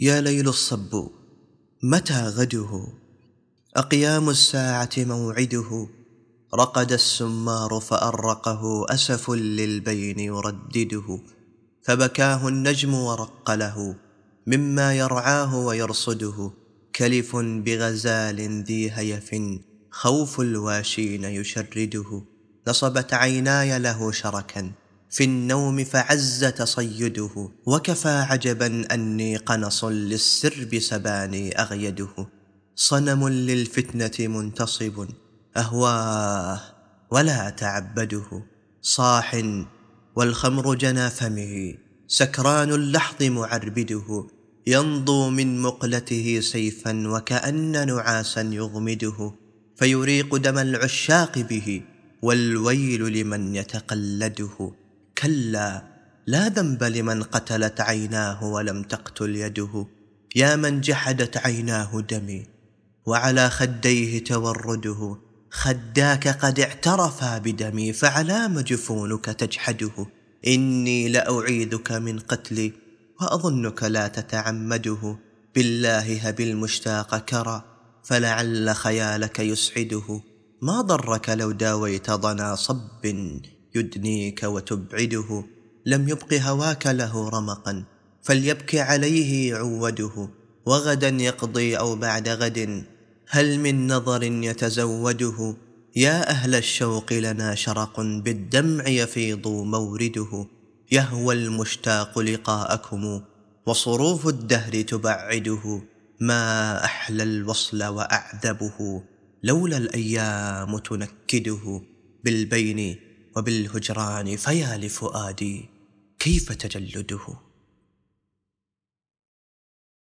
يا ليل الصب متى غده؟ أقيام الساعة موعده رقد السمار فأرقه أسف للبين يردده. فبكاه النجم ورق له مما يرعاه ويرصده. كلف بغزال ذي هيف خوف الواشين يشرده. نصبت عيناي له شركا في النوم فعز تصيده وكفى عجبا أني قنص للسرب سباني أغيده. صنم للفتنة منتصب أهواه ولا تعبده. صاح والخمر جنى فمه سكران اللحظ معربده. ينضو من مقلته سيفا وكأن نعاسا يغمده. فيريق دم العشاق به والويل لمن يتقلده. كلا لا ذنب لمن قتلت عيناه ولم تقتل يده. يا من جحدت عيناه دمي وعلى خديه تورده. خداك قد اعترفا بدمي فعلام جفونك تجحده. إني لأعيذك من قتلي وأظنك لا تتعمده. بالله هب المشتاق كرى فلعل خيالك يسعده. ما ضرك لو داويت ضنا صب يدنيك وتبعده لم يبق هواك له رمقا فليبك عليه عوده وغدا يقضي أو بعد غد. هل من نظر يتزوده؟ يا أهل الشوق لنا شرق بالدمع يفيض مورده. يهوى المشتاق لقاءكم وصروف الدهر تبعده. ما أحلى الوصل وأعذبه لولا الأيام تنكده. بالبين وبالهجران فيا لفؤادي كيف تجلده؟